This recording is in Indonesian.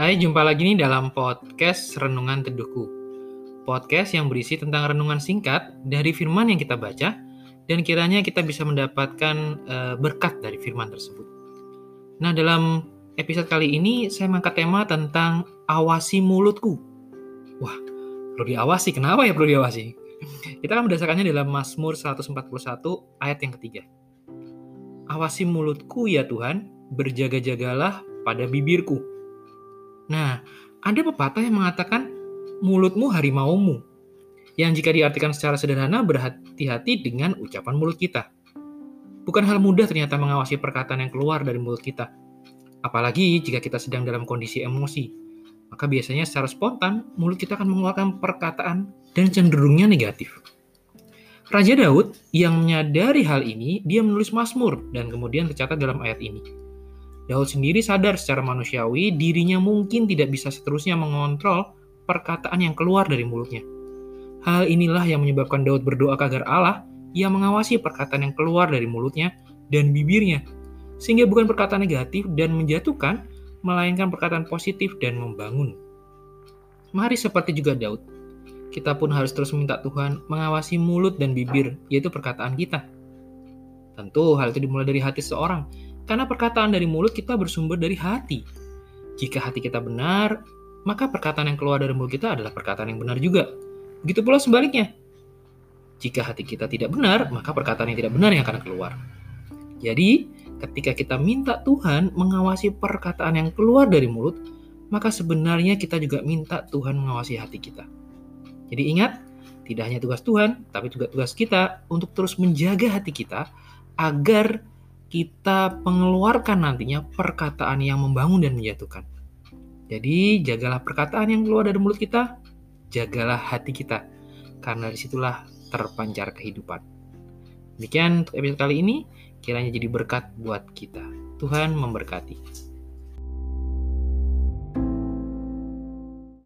Hai, jumpa lagi nih dalam podcast Renungan Teduhku. Podcast yang berisi tentang renungan singkat dari firman yang kita baca dan kiranya kita bisa mendapatkan uh, berkat dari firman tersebut. Nah, dalam episode kali ini saya mengangkat tema tentang awasi mulutku. Wah, perlu diawasi. Kenapa ya perlu diawasi? Kita akan berdasarkannya dalam Mazmur 141 ayat yang ketiga. Awasi mulutku ya Tuhan, berjaga-jagalah pada bibirku Nah, ada pepatah yang mengatakan mulutmu harimaumu, yang jika diartikan secara sederhana berhati-hati dengan ucapan mulut kita. Bukan hal mudah ternyata mengawasi perkataan yang keluar dari mulut kita. Apalagi jika kita sedang dalam kondisi emosi. Maka biasanya secara spontan, mulut kita akan mengeluarkan perkataan dan cenderungnya negatif. Raja Daud yang menyadari hal ini, dia menulis Mazmur dan kemudian tercatat dalam ayat ini. Daud sendiri sadar secara manusiawi dirinya mungkin tidak bisa seterusnya mengontrol perkataan yang keluar dari mulutnya. Hal inilah yang menyebabkan Daud berdoa agar Allah yang mengawasi perkataan yang keluar dari mulutnya dan bibirnya, sehingga bukan perkataan negatif dan menjatuhkan, melainkan perkataan positif dan membangun. Mari seperti juga Daud, kita pun harus terus meminta Tuhan mengawasi mulut dan bibir, yaitu perkataan kita. Tentu hal itu dimulai dari hati seorang, karena perkataan dari mulut kita bersumber dari hati. Jika hati kita benar, maka perkataan yang keluar dari mulut kita adalah perkataan yang benar juga. Begitu pula sebaliknya. Jika hati kita tidak benar, maka perkataan yang tidak benar yang akan keluar. Jadi, ketika kita minta Tuhan mengawasi perkataan yang keluar dari mulut, maka sebenarnya kita juga minta Tuhan mengawasi hati kita. Jadi ingat, tidak hanya tugas Tuhan, tapi juga tugas kita untuk terus menjaga hati kita agar kita mengeluarkan nantinya perkataan yang membangun dan menjatuhkan. Jadi, jagalah perkataan yang keluar dari mulut kita, jagalah hati kita, karena di situlah terpancar kehidupan. Demikian untuk episode kali ini, kiranya jadi berkat buat kita. Tuhan memberkati.